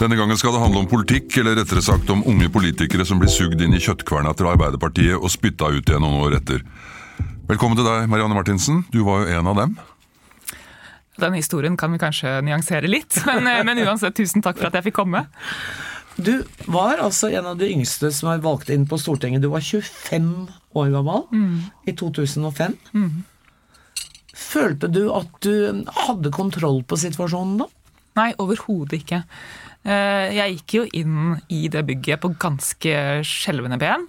Denne gangen skal det handle om politikk, eller rettere sagt om unge politikere som blir sugd inn i kjøttkverna til Arbeiderpartiet og spytta ut igjen noen år etter. Velkommen til deg, Marianne Martinsen. Du var jo en av dem. Den historien kan vi kanskje nyansere litt, men, eh, men uansett, tusen takk for at jeg fikk komme. Du var altså en av de yngste som var valgt inn på Stortinget. Du var 25 år gammel i 2005. Følte du at du hadde kontroll på situasjonen da? Nei, overhodet ikke. Eh, Jeg gikk jo inn i det bygget på ganske skjelvende ben,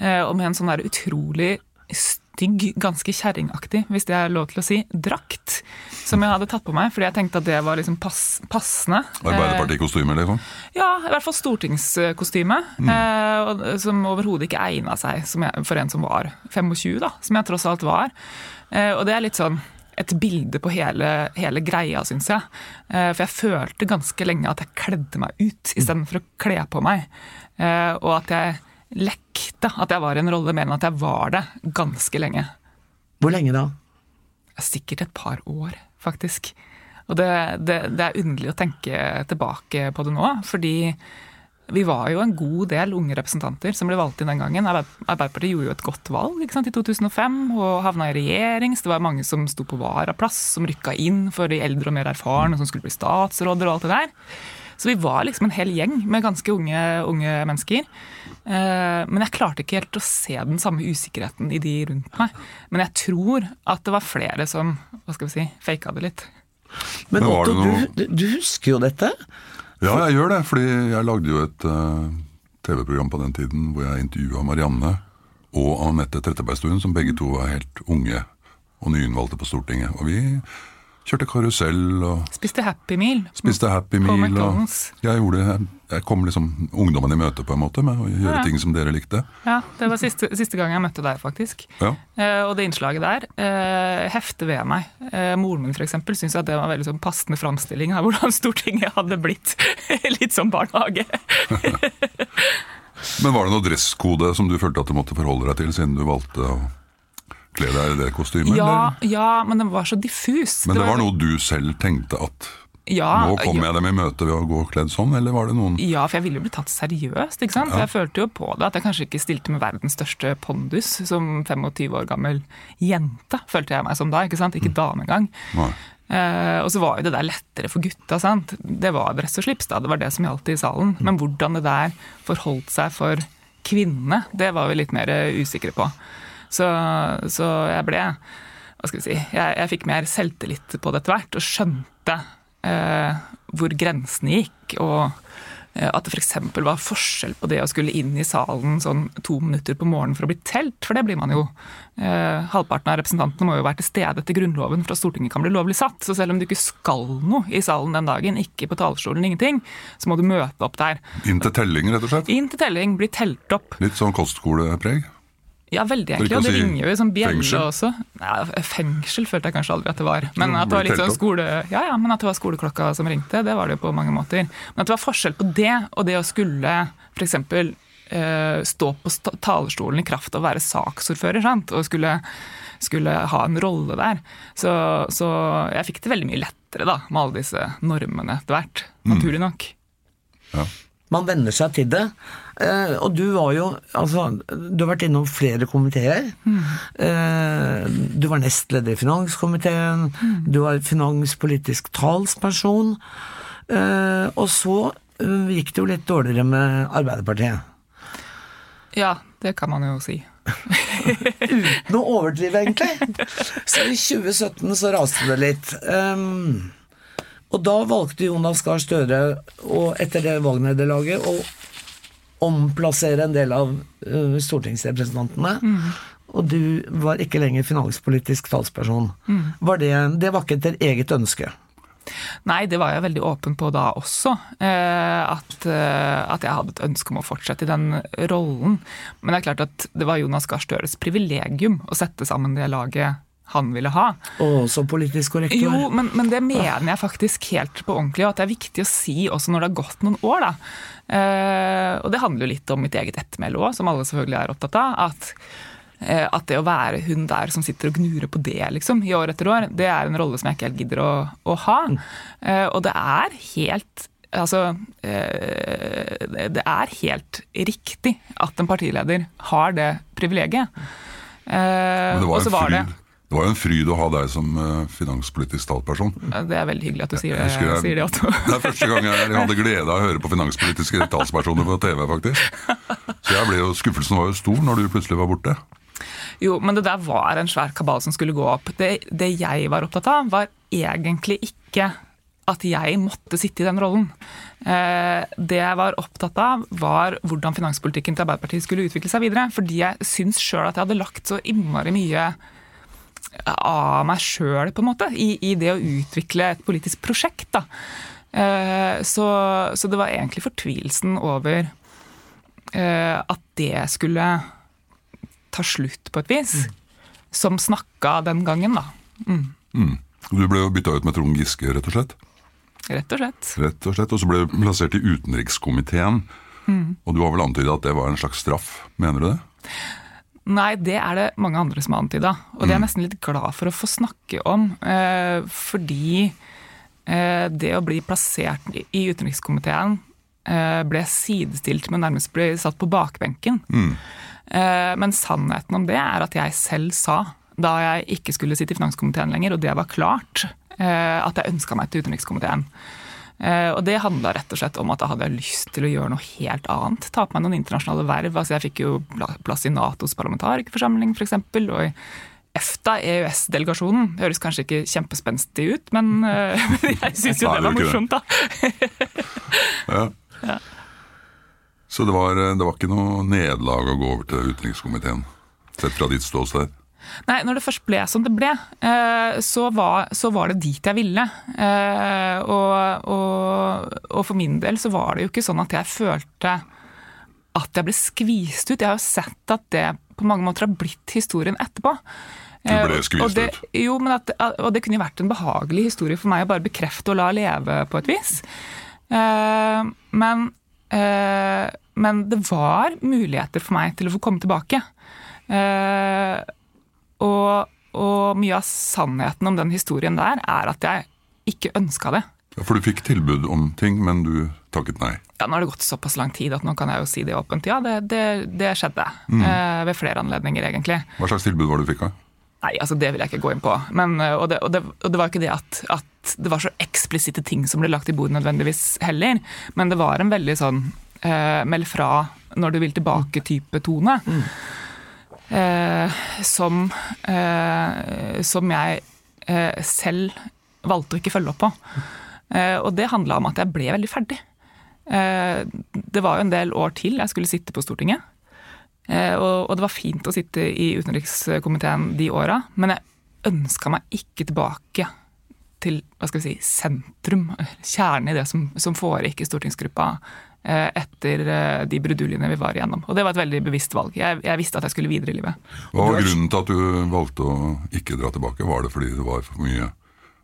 eh, og med en sånn der utrolig stygg, ganske kjerringaktig, hvis det er lov til å si, drakt. Som jeg hadde tatt på meg, fordi jeg tenkte at det var liksom pass, passende. Arbeiderpartikostyme, Arbeiderpartikostymer, liksom. Ja, i hvert fall stortingskostyme. Mm. som overhodet ikke egna seg som jeg, for en som var 25, da, som jeg tross alt var. Eh, og det er litt sånn et bilde på hele, hele greia, syns jeg. Eh, for jeg følte ganske lenge at jeg kledde meg ut istedenfor å kle på meg. Eh, og at jeg lekte at jeg var i en rolle, mer enn at jeg var det, ganske lenge. Hvor lenge da? Sikkert et par år, faktisk. Og det, det, det er underlig å tenke tilbake på det nå, fordi vi var jo en god del unge representanter som ble valgt inn den gangen. Arbeiderpartiet gjorde jo et godt valg ikke sant, i 2005 og havna i regjering. Så det var mange som sto på varaplass, som rykka inn for de eldre og mer erfarne som skulle bli statsråder og alt det der. Så vi var liksom en hel gjeng med ganske unge, unge mennesker. Eh, men jeg klarte ikke helt å se den samme usikkerheten i de rundt meg. Men jeg tror at det var flere som hva skal vi si, faka det litt. Men Men Otto, du, du husker jo dette? Ja, jeg gjør det, fordi jeg lagde jo et uh, TV-program på den tiden hvor jeg intervjua Marianne og Anette Trettebergstuen, som begge to var helt unge og nyinnvalgte på Stortinget. Og vi kjørte karusell og Spiste Happy Meal. spiste Happy Meal. Og jeg, gjorde, jeg, kom liksom ungdommen i møte på en måte med å gjøre Ja. ting som dere likte. Ja, Det var siste, siste gang jeg møtte deg, faktisk. Ja. Eh, og det innslaget der eh, hefter ved meg. Eh, moren min eksempel, syntes at det var veldig sånn passende framstilling av hvordan Stortinget hadde blitt litt som barnehage. Men var det noe dresskode som du følte at du måtte forholde deg til, siden du valgte å kle deg det kostymet? Ja, ja, men den var så diffus. Men det var noe du selv tenkte at ja, nå kommer jeg dem i møte ved å gå kledd sånn, eller var det noen Ja, for jeg ville jo bli tatt seriøst. ikke sant? Ja. Jeg følte jo på det at jeg kanskje ikke stilte med verdens største pondus som 25 år gammel jente, følte jeg meg som da. ikke sant? Ikke dame engang. Eh, og så var jo det der lettere for gutta. sant? Det var dress og slips, da. Det var det som gjaldt i salen. Men hvordan det der forholdt seg for kvinnene, det var vi litt mer eh, usikre på. Så, så jeg ble Hva skal vi si Jeg, jeg fikk mer selvtillit på det etter hvert, og skjønte eh, hvor grensene gikk. og eh, at det f.eks. var forskjell på det å skulle inn i salen sånn to minutter på morgenen for å bli telt, for det blir man jo. Eh, halvparten av representantene må jo være til stede etter Grunnloven for at Stortinget kan bli lovlig satt. Så selv om du ikke skal noe i salen den dagen, ikke på talerstolen, ingenting, så må du møte opp der. Inn til telling, rett og slett? Inn til telling, bli telt opp. Litt sånn kostskolepreg? Ja, veldig egentlig. Og det si ringer jo i sånn bjelle også. Ja, fengsel følte jeg kanskje aldri at det var. Men at det var litt sånn skole... Ja, ja, men at det var skoleklokka som ringte, det var det jo på mange måter. Men at det var forskjell på det og det å skulle f.eks. Eh, stå på talerstolen i kraft av å være saksordfører, sant? og skulle, skulle ha en rolle der. Så, så jeg fikk det veldig mye lettere da, med alle disse normene etter hvert. Mm. Naturlig nok. Man venner seg til det. Eh, og du var jo altså, Du har vært innom flere komiteer. Eh, du var nestleder i finanskomiteen. Du var finanspolitisk talsperson. Eh, og så gikk det jo litt dårligere med Arbeiderpartiet. Ja, det kan man jo si. Uten å overdrive, egentlig. Så i 2017 så raste det litt. Um, og da valgte Jonas Gahr Støre, og etter det valgnederlaget, å omplassere en del av uh, stortingsrepresentantene. Og du var ikke lenger finanspolitisk talsperson. Var det, det var ikke etter eget ønske. Nei, det var jeg veldig åpen på da også. Eh, at, eh, at, jeg hadde et ønske om å fortsette i den rollen. Men det er klart at det var Jonas Gahr Støres privilegium å sette sammen det laget han ville ha. Og så politisk korrekt. Jo, men, men, det mener jeg faktisk helt på ordentlig, og at det er viktig å si også når det har gått noen år. da. Eh, og det handler jo litt om mitt eget ettermæle òg, som alle selvfølgelig er opptatt av. at Eh, at det å være hun der som sitter og gnurer på det liksom, i år etter år, det er en rolle som jeg ikke helt gidder å, å ha. Mm. Og det er helt Altså, eh, det er helt riktig at en partileder har det privilegiet. Men det var, en var, det, det var jo en fryd å ha deg som finanspolitisk talsperson. Det er veldig hyggelig at du sier, jeg, jeg, sier det, Otto. Det er første gang jeg hadde glede av å høre på finanspolitiske talspersoner på TV, faktisk. Så jo, Skuffelsen var jo stor når du plutselig var borte. Jo, men det der var en svær kabal som skulle gå opp. Det, det jeg var opptatt av, var egentlig ikke at jeg måtte sitte i den rollen. Eh, det jeg var opptatt av, var hvordan finanspolitikken til Arbeiderpartiet skulle utvikle seg videre. Fordi jeg syns sjøl at jeg hadde lagt så innmari mye av meg sjøl i, i, det å utvikle et politisk prosjekt. Da. Eh, så, så, det var egentlig fortvilelsen over eh, at det skulle ta slutt på et vis. Mm. Som snakka den gangen, da. Mm. Mm. Du ble jo bytta ut med Trond Giske, rett og slett? Rett og slett. Rett og slett, Og så ble du plassert i utenrikskomiteen. Mm. Og du har vel antydet at det var en slags straff, mener du det? Nei, det er det mange andre som har antyda. Og det er jeg mm. nesten litt glad for å få snakke om. Eh, fordi eh, det å bli plassert i utenrikskomiteen eh, ble sidestilt med nærmest bli satt på bakbenken. Mm. Eh, men sannheten om det er at jeg selv sa, da jeg ikke skulle sitte i finanskomiteen lenger, og det var klart, at jeg ønska meg til utenrikskomiteen. Eh, og det handla rett og slett om at da hadde jeg lyst til å gjøre noe helt annet. Ta på meg noen internasjonale verv. Altså jeg fikk jo plass i Natos parlamentarikerforsamling f.eks. Og i EFTA, EØS-delegasjonen. Høres kanskje ikke kjempespenstig ut, men jeg syns jo det var morsomt, da. ja. ja. Så det var, det var ikke noe nederlag å gå over til utenrikskomiteen, sett fra ditt ståsted? Nei, når det først ble som det ble, eh, så var, så var det dit jeg ville. Eh, og, og, og, for min del så var det jo ikke sånn at jeg følte at jeg ble skvist ut. Jeg har jo sett at det på mange måter har blitt historien etterpå. Du ble eh, skvist ut? Jo, at, og det kunne jo vært en behagelig historie for meg å bare bekrefte og la leve på et vis. Men men det var muligheter for meg til å få komme tilbake. Eh, og, og mye av sannheten om den historien der er at jeg ikke ønska det. Ja, For du fikk tilbud om ting, men du takket nei? Ja, Nå har det gått såpass lang tid at nå kan jeg jo si det åpent. Ja, det, det, det skjedde. Mm. Eh, ved flere anledninger, egentlig. Hva slags tilbud var det du fikk? av? Nei, altså det vil jeg ikke gå inn på. Men, eh, og, det, og, det, og, det, var ikke det at, at, det var så eksplisitte ting som ble lagt i bordet nødvendigvis heller. Men det var en veldig sånn eh, meld fra når du vil tilbake-type tone. Mm. Eh, som, eh, som jeg eh, selv valgte å ikke følge opp på. Eh, og det handla om at jeg ble veldig ferdig. Eh, det var jo en del år til jeg skulle sitte på Stortinget. Og, og det var fint å sitte i utenrikskomiteen de åra, men jeg ønska meg ikke tilbake til hva skal vi si, sentrum, kjernen i det som, som foregikk i stortingsgruppa Eh, etter eh, de bruduljene vi var igjennom. Og det var et veldig bevisst valg. Jeg, jeg, visste at jeg skulle videre i livet. Hva var grunnen til at du valgte å ikke dra tilbake? Var det fordi det var for mye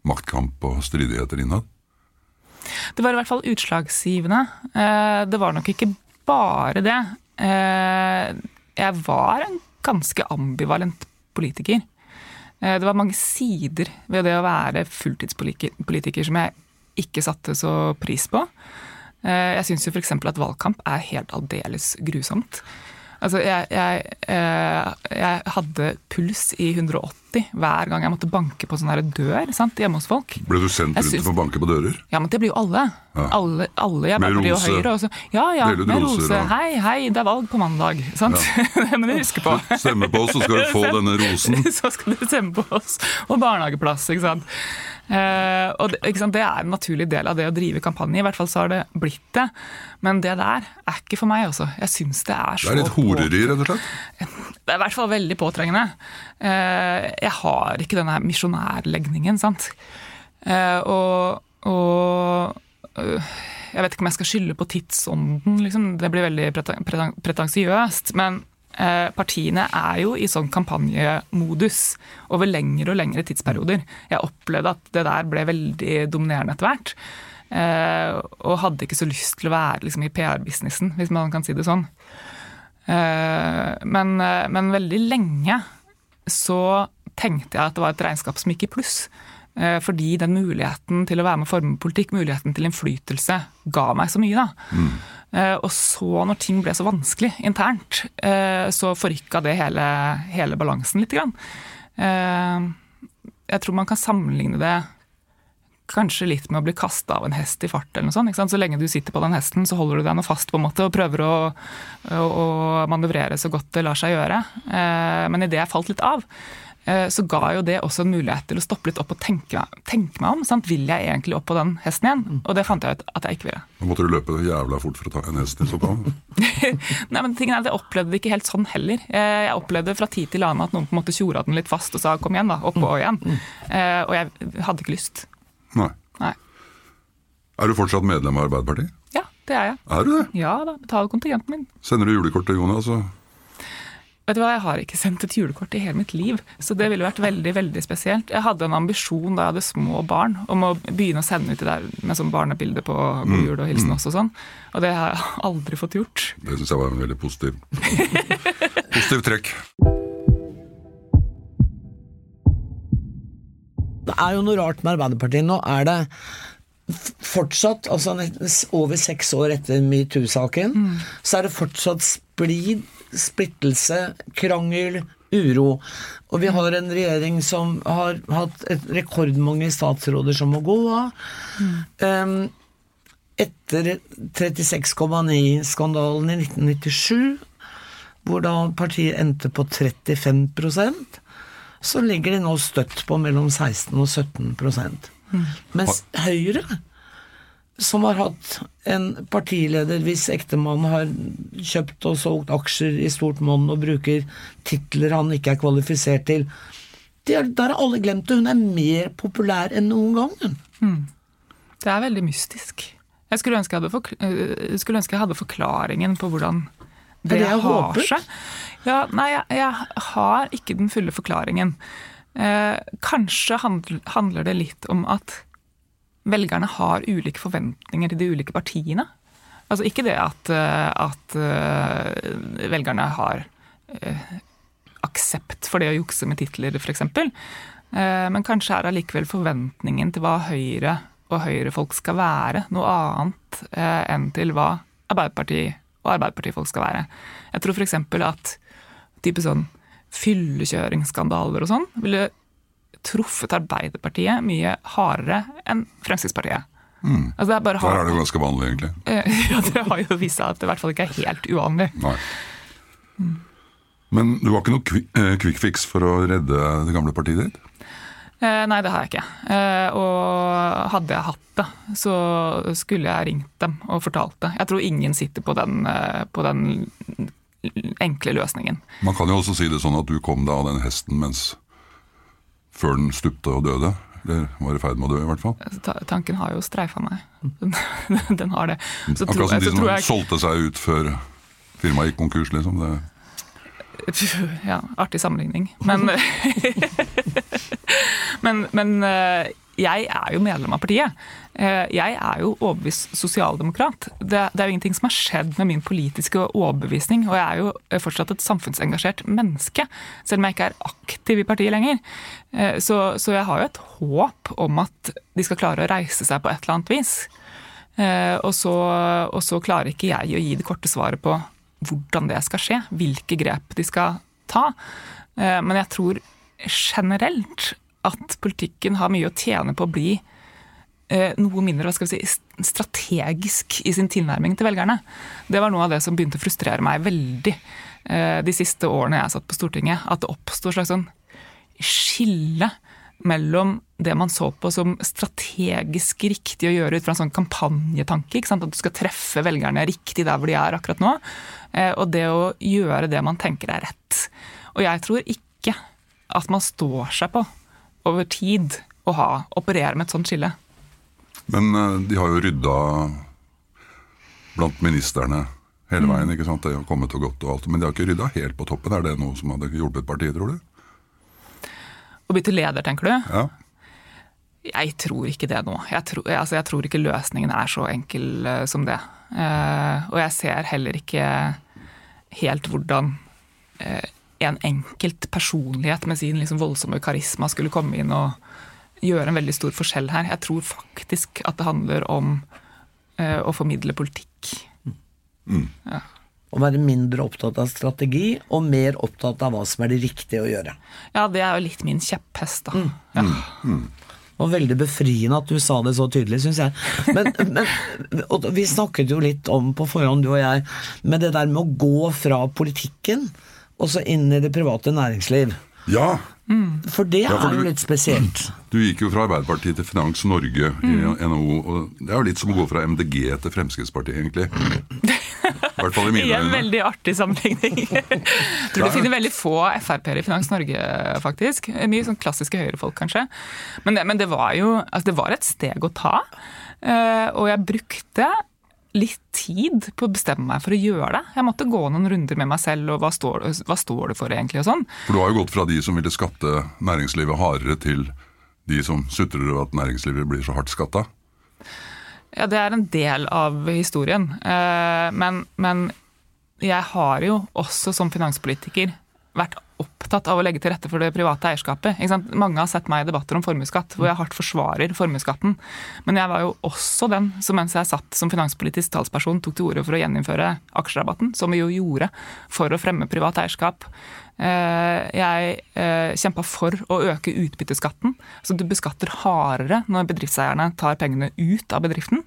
maktkamp og stridigheter innad? Det var i hvert fall utslagsgivende. Eh, det var nok ikke bare det. Jeg var en ganske ambivalent politiker. Det var mange sider ved det å være fulltidspolitiker som jeg ikke satte så pris på. Eh, jeg syns jo f.eks. at valgkamp er helt aldeles grusomt. Altså, jeg, jeg, eh, jeg, hadde puls i 180 hver gang jeg måtte banke på sånn dør sant, hjemme hos folk. Ble du sendt rundt synes, for å banke på dører? Ja, men det blir jo alle. Ja. Alle, alle jeg med rose? Høyre, så, ja, ja, med rose. Og... Hei, hei, det er valg på mandag. Sant? Ja. det må du huske på. Stemme på oss, så skal du få denne rosen. så skal du stemme på oss. Og barnehageplass, ikke sant. Eh, og det, det, er en naturlig del av det å drive kampanje. I hvert fall så har det blitt det. Men det der er ikke for meg, altså. Jeg syns det er så Det er litt horeri, rett og slett? Det er i hvert fall veldig påtrengende. Eh, jeg har ikke denne misjonærlegningen, sant. Eh, og, og øh, jeg vet ikke om jeg skal skylde på tidsånden, liksom. det blir veldig preten- preten- pretensiøst. Men partiene er jo i sånn kampanjemodus over lengre og lengre tidsperioder. Jeg opplevde at det der ble veldig dominerende etter hvert. Eh, og hadde ikke så lyst til å være liksom, i PR-businessen, hvis man kan si det sånn. Eh, men, eh, men veldig lenge så tenkte jeg at det var et regnskap som gikk i pluss. Eh, Fordi den muligheten til å være med og forme politikk, muligheten til innflytelse, ga meg så mye. da. Eh, Og så, når ting ble så vanskelig internt, eh, så forrykka det hele, hele balansen litt. Eh, Jeg tror man kan sammenligne det kanskje litt med å bli kasta av en hest i fart. eller noe sånt. Så lenge du sitter på den hesten, så holder du deg nå fast på en måte og prøver å, å, å manøvrere så godt det lar seg gjøre. Eh, Men idet jeg falt litt av, eh, så ga jo det også en mulighet til å stoppe litt opp og tenke, tenke meg om. Sant? Vil jeg egentlig opp på den hesten igjen? Og det fant jeg ut at jeg ikke ville. Da måtte du løpe jævla fort for å ta en hest i sånn fall. Nei, men tingen er at Jeg opplevde det ikke helt sånn heller. Eh, Jeg opplevde fra tid til annen at noen på en måte tjora den litt fast og sa 'kom igjen', da. oppå og igjen. Eh, Og jeg hadde ikke lyst. Nei. Nei. Er du fortsatt medlem av Arbeiderpartiet? Ja, det er jeg. Er du det? Ja da, betaler kontingenten min. Sender du julekort til Jonas? Og... Vet du hva, Jeg har ikke sendt et julekort i hele mitt liv, så det ville vært veldig veldig spesielt. Jeg hadde en ambisjon da jeg hadde små barn om å begynne å sende ut det der med sånn barnebilde på God jul og hilsen også og sånn, og det har jeg aldri fått gjort. Det syns jeg var en veldig positiv Positiv trekk. Det er jo noe rart med Arbeiderpartiet. Nå er det fortsatt, altså over seks år etter metoo-saken, så er det fortsatt splid, splittelse, krangel, uro. Og vi har en regjering som har hatt et rekordmange statsråder som må gå av. Um, etter 36,9-skandalen i 1997, hvor da partiet endte på 35% så ligger de nå støtt på mellom 16 og 17 mm. Mens Høyre, som har hatt en partileder hvis ektemann har kjøpt og solgt aksjer i stort monn og bruker titler han ikke er kvalifisert til er, Der har alle glemt det. Hun er mer populær enn noen gang. hun. Det er veldig mystisk. Jeg skulle ønske jeg øh, skulle ønske jeg hadde forklaringen på hvordan det, det har håper. seg. Ja, nei, jeg, jeg har ikke den fulle forklaringen. Eh, kanskje handl, handler det litt om at velgerne har ulike forventninger til de ulike partiene. Altså ikke det at, eh, at eh, velgerne har eh, aksept for det å jukse med titler, f.eks. Men kanskje er allikevel forventningen til hva Høyre og Høyre-folk skal være, noe annet enn til hva Arbeiderpartiet og Arbeiderpartifolk skal være. Jeg tror f.eks. at type sånn fyllekjøringsskandaler og sånn ville truffet Arbeiderpartiet mye hardere enn Fremskrittspartiet. Altså det er bare Der er det ganske vanlig, egentlig. Eh, Ja, det har jo vist seg at det i hvert fall ikke er helt uvanlig. Nei. Men du har ikke noe kvi- eh, quick fix for å redde det gamle partiet ditt? Eh, nei, det har jeg ikke. Eh, og hadde jeg hatt det, så skulle jeg ringt dem og fortalt det. Jeg tror ingen sitter på den, eh, på den enkle løsningen. Man kan jo også si det sånn at du kom deg av den hesten mens før den stupte og døde. Eller var i ferd med å dø, i hvert fall. Ta tanken har jo streifa meg. Den, den har det. Så Akkurat som de som jeg solgte seg ut før firmaet gikk konkurs, liksom. Det, Ja, artig sammenligning. Men, men, men eh, jeg er jo medlem av partiet. Eh, Jeg er jo overbevist sosialdemokrat. Det, det er jo ingenting som har skjedd med min politiske overbevisning. Og jeg er jo fortsatt et samfunnsengasjert menneske, selv om jeg ikke er aktiv i partiet lenger. Eh, Så, så jeg har jo et håp om at de skal klare å reise seg på et eller annet vis. Eh, Og så, og så klarer ikke jeg å gi det korte svaret på hvordan det skal skje, hvilke grep de skal ta. Eh, Men jeg tror generelt at politikken har mye å tjene på å bli eh, noe mindre hva skal vi si, strategisk i sin tilnærming til velgerne. Det var noe av det som begynte å frustrere meg veldig eh, de siste årene jeg satt på Stortinget. At det oppsto et slags sånn skille mellom det man så på som strategisk riktig å gjøre ut fra en sånn kampanjetanke, at du skal treffe velgerne riktig der hvor de er akkurat nå, eh, og det å gjøre det man tenker er rett. Og jeg tror ikke at man står seg på over tid å ha, operere med et sånt skille. Men eh, de har jo rydda blant ministerne hele veien. ikke sant? Det har kommet og gått og alt. Men de har ikke rydda helt på toppen. Er det noe som hadde hjulpet partiet, tror du? Å bytte leder, tenker du? Ja. Jeg tror ikke det nå. Jeg tror, altså jeg tror ikke løsningen er så enkel uh, som det. Uh, og jeg ser heller ikke helt hvordan uh, en enkelt personlighet med sin liksom voldsomme karisma skulle komme inn og gjøre en veldig stor forskjell her. Jeg tror faktisk at det handler om eh, å formidle politikk. Å være mindre opptatt av strategi, og mer opptatt av hva som er det riktige å gjøre. Ja, det er jo litt min kjepphest, da. Ja. Og veldig befriende at du sa det så tydelig, syns jeg. Men, men og vi snakket jo litt om på forhånd, du og jeg, med det der med å gå fra politikken og så inn i det private næringsliv. ja! For det Ja, for er jo litt spesielt. Du gikk jo fra Arbeiderpartiet til Finans Norge i NHO. og Det er jo litt som å gå fra MDG til Fremskrittspartiet, egentlig. I hvert fall i mine øyne. en veldig artig sammenligning. Jeg Tror du finner veldig få Frp-ere i Finans Norge, faktisk. Mye sånn klassiske høyrefolk, kanskje. Men det, men det var jo altså det var et steg å ta. eh, Og jeg brukte litt tid på å bestemme meg for å gjøre det. Jeg måtte gå noen runder med meg selv, og hva står, hva står det for egentlig, og sånn. For du har jo gått fra de som ville skatte næringslivet hardere, til de som sutrer over at næringslivet blir så hardt skatta. Ja, det er en del av historien. Eh, Men, men jeg har jo også som finanspolitiker vært opptatt av å legge til rette for det private eierskapet. Mange har sett meg i debatter om formuesskatt, hvor jeg hardt forsvarer formuesskatten. Men jeg var jo også den som mens jeg satt som finanspolitisk talsperson, tok til orde for å gjeninnføre aksjerabatten, som vi jo gjorde for å fremme privat eierskap. Eh, Jeg eh, kjempa for å øke utbytteskatten. Så du beskatter hardere når bedriftseierne tar pengene ut av bedriften.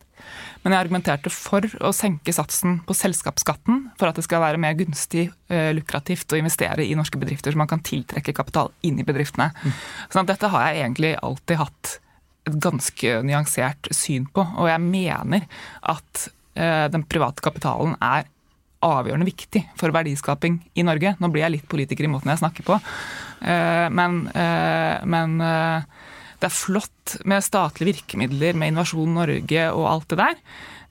Men jeg argumenterte for å senke satsen på selskapsskatten for at det skal være mer gunstig, eh, lukrativt å investere i norske bedrifter, så man kan tiltrekke kapital inn i bedriftene. Sånn at dette har jeg egentlig alltid hatt et ganske nyansert syn på. Og jeg mener at eh, den private kapitalen er avgjørende viktig for verdiskaping i Norge. Nå blir jeg litt politiker i måten jeg snakker på, eh, men, eh, men eh, det er flott med statlige virkemidler, med Innovasjon Norge og alt det der.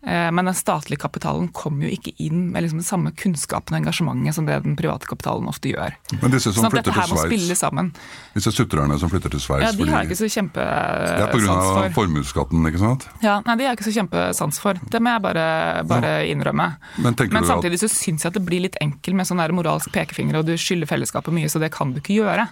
Eh, Men den statlige kapitalen kommer jo ikke inn med liksom den samme kunnskapen og engasjementet som det den private kapitalen ofte gjør. Men disse som Sånn flytter til Sveits, disse sutrerne som flytter til Sveits Ja, De har jeg ikke så Det er kjempesans pga. for. formuesskatten, ikke sant? Ja, nei, De har jeg ikke så kjempesans for. Det må jeg bare, bare innrømme. Men Men at samtidig så syns jeg at det blir litt enkel med sånn der moralsk pekefinger, og du skylder fellesskapet mye, så det kan du ikke gjøre.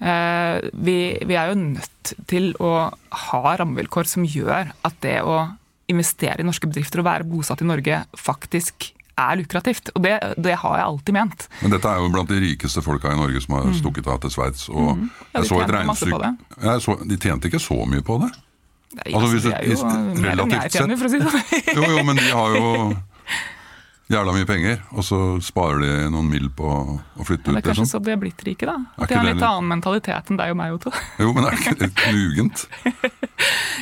Eh, vi, vi er jo nødt til å ha rammevilkår som gjør at det å investere i norske bedrifter og være bosatt i Norge faktisk er lukrativt. Og det, det har jeg alltid ment. Men dette er jo blant de rikeste folka i Norge som har stukket av til Sveits. Og Mm. Ja, jeg så et regnestykke De tjente ikke så mye på det. Nei, Altså, hvis det er jo relativt det sånn. Jo, jo, men de har jo jævla mye penger, og så sparer de noen mill. på å flytte ut. Det er kanskje Liksom. så de er blitt rike, da. At de har en litt annen mentalitet enn deg og meg, Otto. Jo, men er det ikke litt lugent?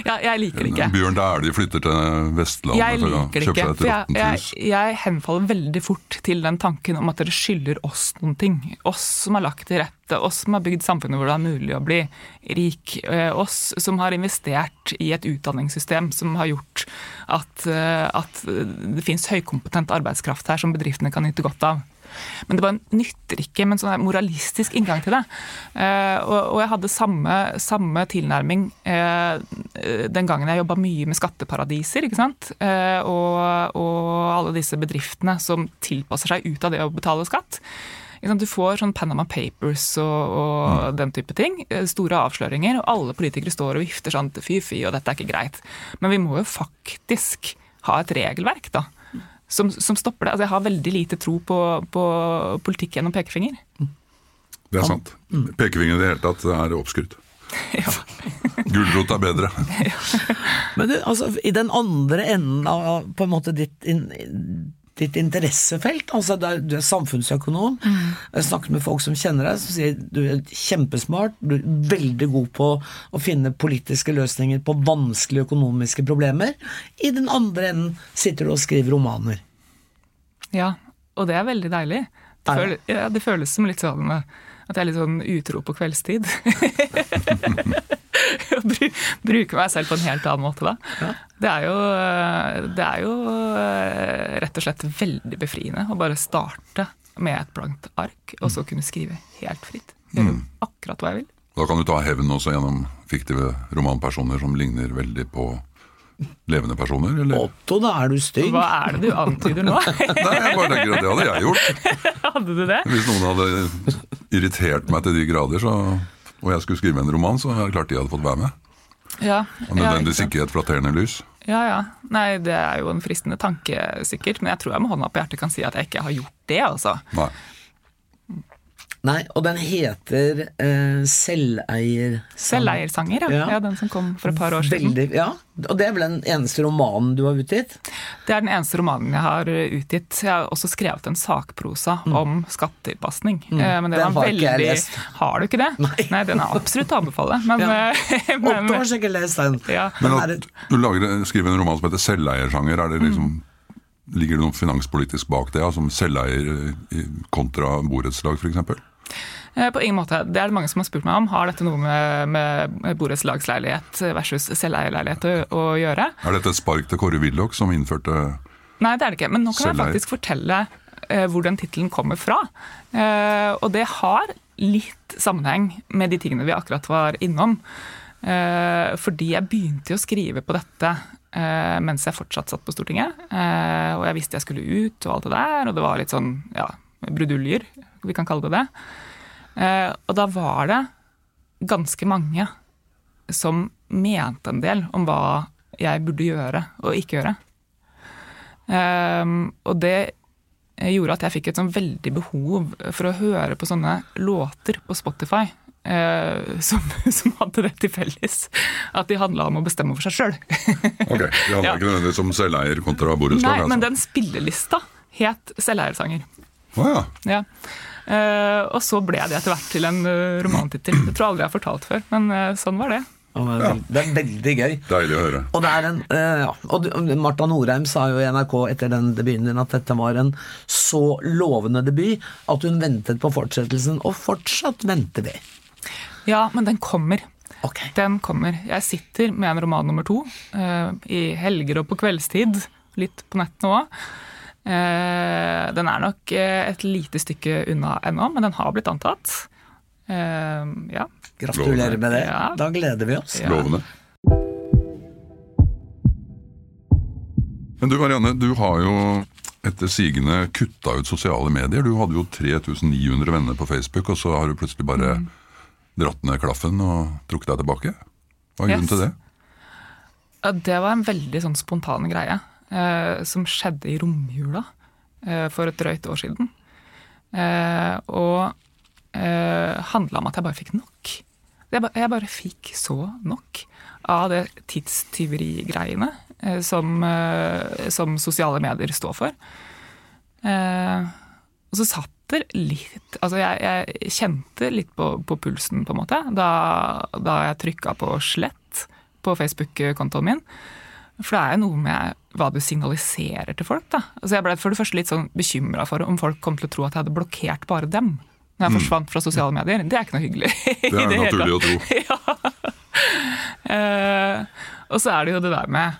Ja, jeg liker det ikke. Bjørn Dæhlie flytter til Vestlandet Jeg for å kjøpe seg et råttent jeg, jeg, jeg henfaller veldig fort til den tanken om at dere skylder oss noen ting. Oss som har lagt til rette, oss som har bygd samfunnet hvor det er mulig å bli rik. eh, Oss som har investert i et utdanningssystem som har gjort at, eh, at det finnes høykompetent arbeidskraft her som bedriftene kan nyte godt av. Men det bare nytter ikke med en sånn moralistisk inngang til det. Eh, og, jeg hadde samme, samme tilnærming den gangen jeg jobba mye med skatteparadiser. ikke sant? Og, og alle disse bedriftene som tilpasser seg ut av det å betale skatt. Du får sånn Panama Papers og, og den type ting. eh, Store avsløringer. Og alle politikere står og vifter sånn fy fy, og dette er ikke greit. Men vi må jo faktisk ha et regelverk, da som, som stopper det. Altså, jeg har veldig lite tro på, på politikk gjennom pekefinger. Det er sant. Pekefinger i det hele tatt er oppskrytt. Ja. Gulrot er bedre. Men du, altså, i den andre enden av på en måte ditt, in, ditt interessefelt, altså du er samfunnsøkonom, jeg snakker med folk som kjenner deg, som sier du er kjempesmart, du er veldig god på å finne politiske løsninger på vanskelige økonomiske problemer. I den andre enden sitter du og skriver romaner. ja, og det er veldig deilig. Det, føl ja, det føles som litt sånn eh, at jeg er litt sånn utro på kveldstid. Bru- Bruke meg selv på en helt annen måte da. Det er jo, det er jo eh, rett og slett veldig befriende å bare starte med et blankt ark, og så kunne skrive helt fritt. Gjøre akkurat hva jeg vil. Da kan du ta hevn også gjennom fiktive romanpersoner som ligner veldig på levende personer, eller? Otto, da er du stygg. Hva er det du antyder nå? Nei, jeg bare tenker at det hadde jeg gjort. Hadde du det? Hvis noen hadde irritert meg til de grader, så, og jeg skulle skrive en roman, så er det klart de hadde fått være med. Ja, Og nødvendigvis ikke et flatterende lys. Ja, ja. Nei, det er jo en fristende tanke, sikkert. Men jeg tror jeg med hånda på hjertet kan si at jeg ikke har gjort det, altså. Nei. Nei, og den heter eh, Selveier... Selveiersanger, ja. Ja. ja. Den som kom for et par år siden. Veldig, ja, og det er vel den eneste romanen du har utgitt? Det er den eneste romanen jeg har uh, utgitt. Jeg har også skrevet en sakprosa om skattetilpasning. Mm. Men det Mm. Den var har ikke jeg veldig lest. Har du ikke det? Nei. Nei den er absolutt å anbefale. Men, Ja. men... Åtte år siden jeg lest den. Ja. Men at du lager, skriver en roman som heter Selveiersanger, er det liksom Ligger det noe finanspolitisk bak det, ja, som selveier kontra borettslag f.eks.? Eh, På ingen måte. Det er det mange som har spurt meg om. Har dette noe med, med borettslagsleilighet versus selveierleilighet å, å gjøre? Er dette et spark til Kåre Willoch som innførte Nei, det er det ikke. Men nå kan jeg faktisk fortelle eh, hvor den tittelen kommer fra. Eh, og det har litt sammenheng med de tingene vi akkurat var innom. Eh, fordi jeg begynte jo å skrive på dette mens jeg fortsatt satt på Stortinget. Eh, og jeg visste jeg skulle ut og alt det der, og det var litt sånn ja, bruduljer, vi kan kalle det det. Eh, og da var det ganske mange som mente en del om hva jeg burde gjøre og ikke gjøre. Og det gjorde at jeg fikk et sånn veldig behov for å høre på sånne låter på Spotify. Eh, som, som hadde det til felles at de handla om å bestemme over seg sjøl. Ok, De handla Ja. ikke nødvendigvis om selveier kontra borettslag? Nei, men altså. den spillelista het Selveiersanger. Oh, ja. Ja. Eh, og så ble det etter hvert til en uh, romantittel. Det tror jeg aldri jeg har fortalt før, men eh, sånn var det. Ja, det er Det er veldig gøy. Deilig å høre. Og det er en, eh, ja. og Marta Norheim sa jo i NRK etter den debuten din at dette var en så lovende debut at hun ventet på fortsettelsen, og fortsatt venter vi. Ja, men den kommer. Okay. Den kommer. Jeg sitter med en roman nummer to uh, i helger og på kveldstid. Litt på nettene òg. Uh, den er nok eh, et lite stykke unna ennå, men den har blitt antatt. Uh, ja. Gratulerer med det. Ja. Da gleder vi oss. Ja. Lovende. Men du Marianne, du har jo etter sigende kutta ut sosiale medier. Du hadde jo 3900 venner på Facebook, og så har du plutselig bare Mm. Dratt ned klaffen og trukket deg tilbake. Hva er grunnen Yes. til det? Ja, Det var en veldig sånn spontan greie eh, som skjedde i romjula eh, for et drøyt år siden. Eh, og eh, handla om at jeg bare fikk nok. Jeg, ba, jeg bare fikk så nok av det tidstyverigreiene eh, som, eh, som sosiale medier står for. Eh, og så satt litt Altså, jeg, jeg kjente litt på, på pulsen, på en måte, da, da jeg trykka på slett på Facebook-kontoen min. For det er jo noe med hva du signaliserer til folk. da. Altså Jeg ble for det første litt sånn bekymra for om folk kom til å tro at jeg hadde blokkert bare dem. Når jeg forsvant fra sosiale medier. Det er ikke noe hyggelig. Det er naturlig å tro. Eh, og så er det jo det der med,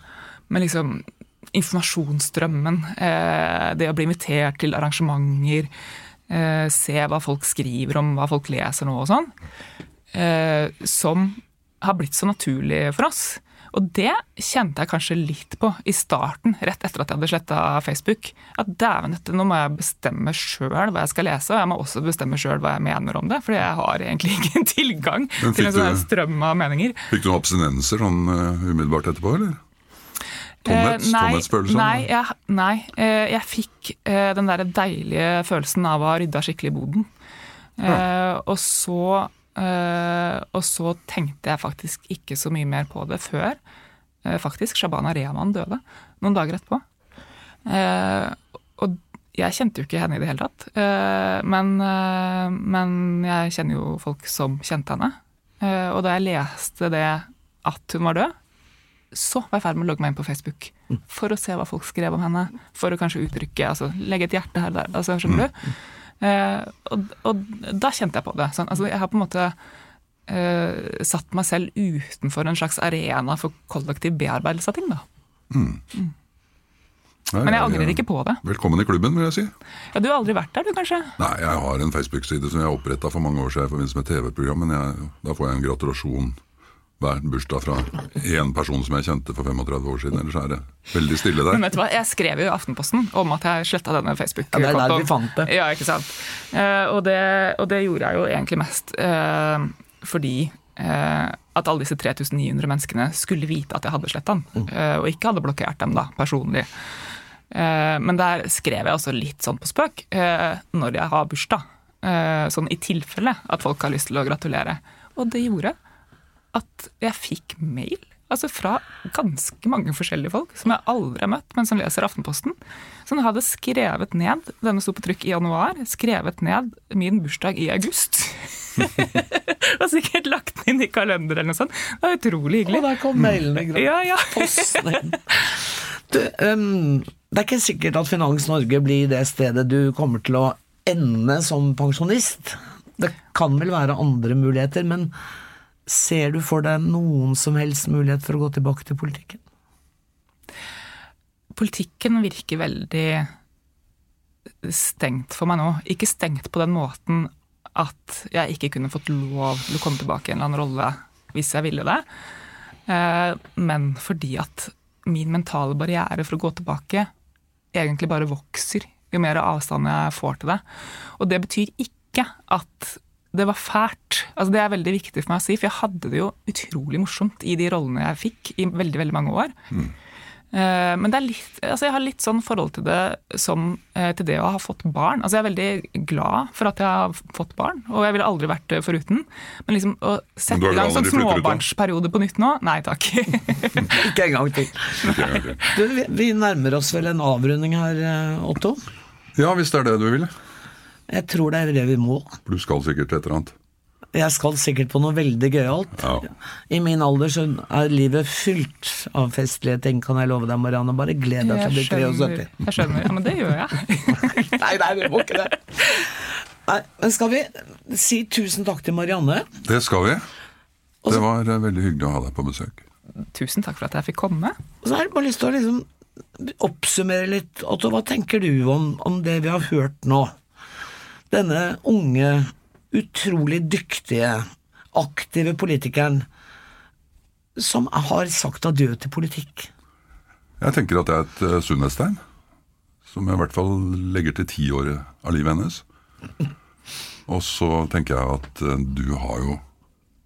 med liksom informasjonsstrømmen. Eh, det å bli invitert til arrangementer. Eh, se hva folk skriver om, hva folk leser nå og sånn. Eh, som har blitt så naturlig for oss. Og det kjente jeg kanskje litt på i starten, rett etter at jeg hadde sletta Facebook. At dæven, nå må jeg bestemme sjøl hva jeg skal lese, og jeg må også bestemme sjøl hva jeg mener om det. For jeg har egentlig ingen tilgang til en sånn strøm av meninger. Fikk du noen abstinenser sånn eh, umiddelbart etterpå, eller? Tomhets, Eh, nei? Nei, jeg, nei eh, jeg fikk eh, den der deilige følelsen av å ha rydda skikkelig i boden. Eh, og, så, eh, og så tenkte jeg faktisk ikke så mye mer på det før faktisk Shabana Rehman døde, noen dager etterpå. Eh, og jeg kjente jo ikke henne i det hele tatt, eh, men, men jeg kjenner jo folk som kjente henne. Eh, og da jeg leste det at hun var død, så var jeg i ferd med å logge meg inn på Facebook for å se hva folk skrev om henne. For å kanskje uttrykke, altså legge et hjerte her og der. Altså, skjønner du? Eh, og, og da kjente jeg på det. Sånn, altså, jeg har på en måte eh, satt meg selv utenfor en slags arena for kollektiv bearbeidelse av ting. da. Nei, Men jeg angrer ikke på det. Velkommen i klubben, vil jeg si. Ja, Du har aldri vært der, du kanskje? Nei, jeg har en Facebook-side som jeg oppretta for mange år siden i forbindelse med TV-program, men jeg, da får jeg en gratulasjon hver bursdag fra én person som jeg kjente for 35 år siden. Ellers er det veldig stille der. Men vet du hva, Jeg skrev jo i Aftenposten om at jeg sletta denne facebook Ja, det er der vi fant det. Ja, ikke sant. Eh, og, det, og det gjorde jeg jo egentlig mest eh, fordi eh, at alle disse 3900 menneskene skulle vite at jeg hadde sletta den, Mm. eh, og ikke hadde blokkert dem da, personlig. Eh, men der skrev jeg også litt sånn på spøk eh, når jeg har bursdag. Eh, sånn i tilfelle at folk har lyst til å gratulere. Og det gjorde at jeg fikk mail altså fra ganske mange forskjellige folk som jeg aldri har møtt, men som leser Aftenposten. Som hadde skrevet ned Denne sto på trykk i januar. Skrevet ned min bursdag i august. og sikkert lagt den inn i kalender eller noe sånt. Det var utrolig Og hyggelig. der kom mailene. gra- Ja, ja. Posten. Du, ehm, det er ikke sikkert at Finans Norge blir det stedet du kommer til å ende som pensjonist. Det kan vel være andre muligheter, men ser du for deg noen som helst mulighet for å gå tilbake til politikken? Politikken virker veldig stengt for meg nå. Ikke stengt på den måten at jeg ikke kunne fått lov til å komme tilbake i en eller annen rolle hvis jeg ville det, eh, men fordi at min mentale barriere for å gå tilbake egentlig bare vokser jo mer avstand jeg får til det. Og det betyr ikke at det var fælt. Altså Det er veldig viktig for meg å si, for jeg hadde det jo utrolig morsomt i de rollene jeg fikk i veldig veldig mange år. Eh, Men det er litt, altså jeg har litt sånn forhold til det som eh, til det å ha fått barn. Altså Jeg er veldig glad for at jeg har fått barn, og jeg ville aldri vært det foruten. Men liksom å sette i gang sånn småbarnsperiode på nytt nå, nei takk. Ikke en gang til. Du, vi, vi nærmer oss vel en avrunding her, eh, Otto. Ja, hvis det er det du vil. Jeg tror det er det vi må. Du skal sikkert til et eller annet. Jeg skal sikkert på noe veldig gøyalt. Ja. I min alder så er livet fylt av festlige ting, kan jeg love deg, Marianne. Bare gled deg til å bli Jeg skjønner, 73. jeg skjønner. Ja, men det gjør jeg. Nei, nei, du må ikke det. Nei, men skal vi si tusen takk til Marianne? Det skal vi. Det var eh, veldig hyggelig å ha deg på besøk. Tusen takk for at jeg fikk komme. Og så har jeg bare lyst til å liksom oppsummere litt. Otto, hva tenker du om, om det vi har hørt nå? Denne unge, utrolig dyktige, aktive politikeren som har sagt adjø til politikk. Jeg tenker at det er et uh, sunnhetstegn. Som jeg i hvert fall legger til tiåret av livet hennes. Og så tenker jeg at eh, du har jo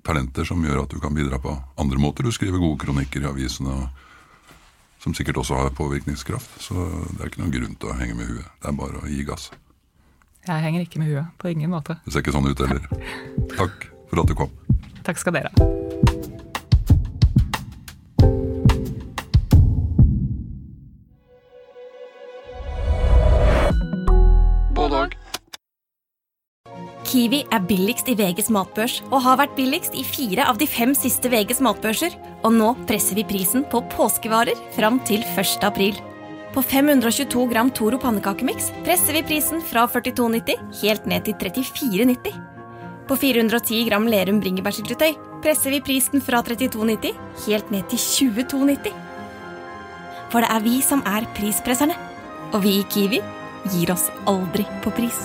talenter som gjør at du kan bidra på andre måter. Du skriver gode kronikker i avisene, som sikkert også har påvirkningskraft. Så det er ikke noen grunn til å henge med huet. Det er bare å gi gass. Jeg henger ikke med huet. På ingen måte. Det ser ikke sånn ut heller. Takk for at du kom. Takk skal dere ha. Kiwi er billigst i VGs matbørs og har vært billigst i fire av de fem siste VGs matbørser. Og nå presser vi prisen på påskevarer fram til 1. april. På 522 gram Toro pannekakemiks presser vi prisen fra 42,90 helt ned til 34,90. På 410 gram Lerum bringebærsyltetøy presser vi prisen fra 32,90 helt ned til 22,90. For det er vi som er prispresserne. Og vi i Kiwi gir oss aldri på pris.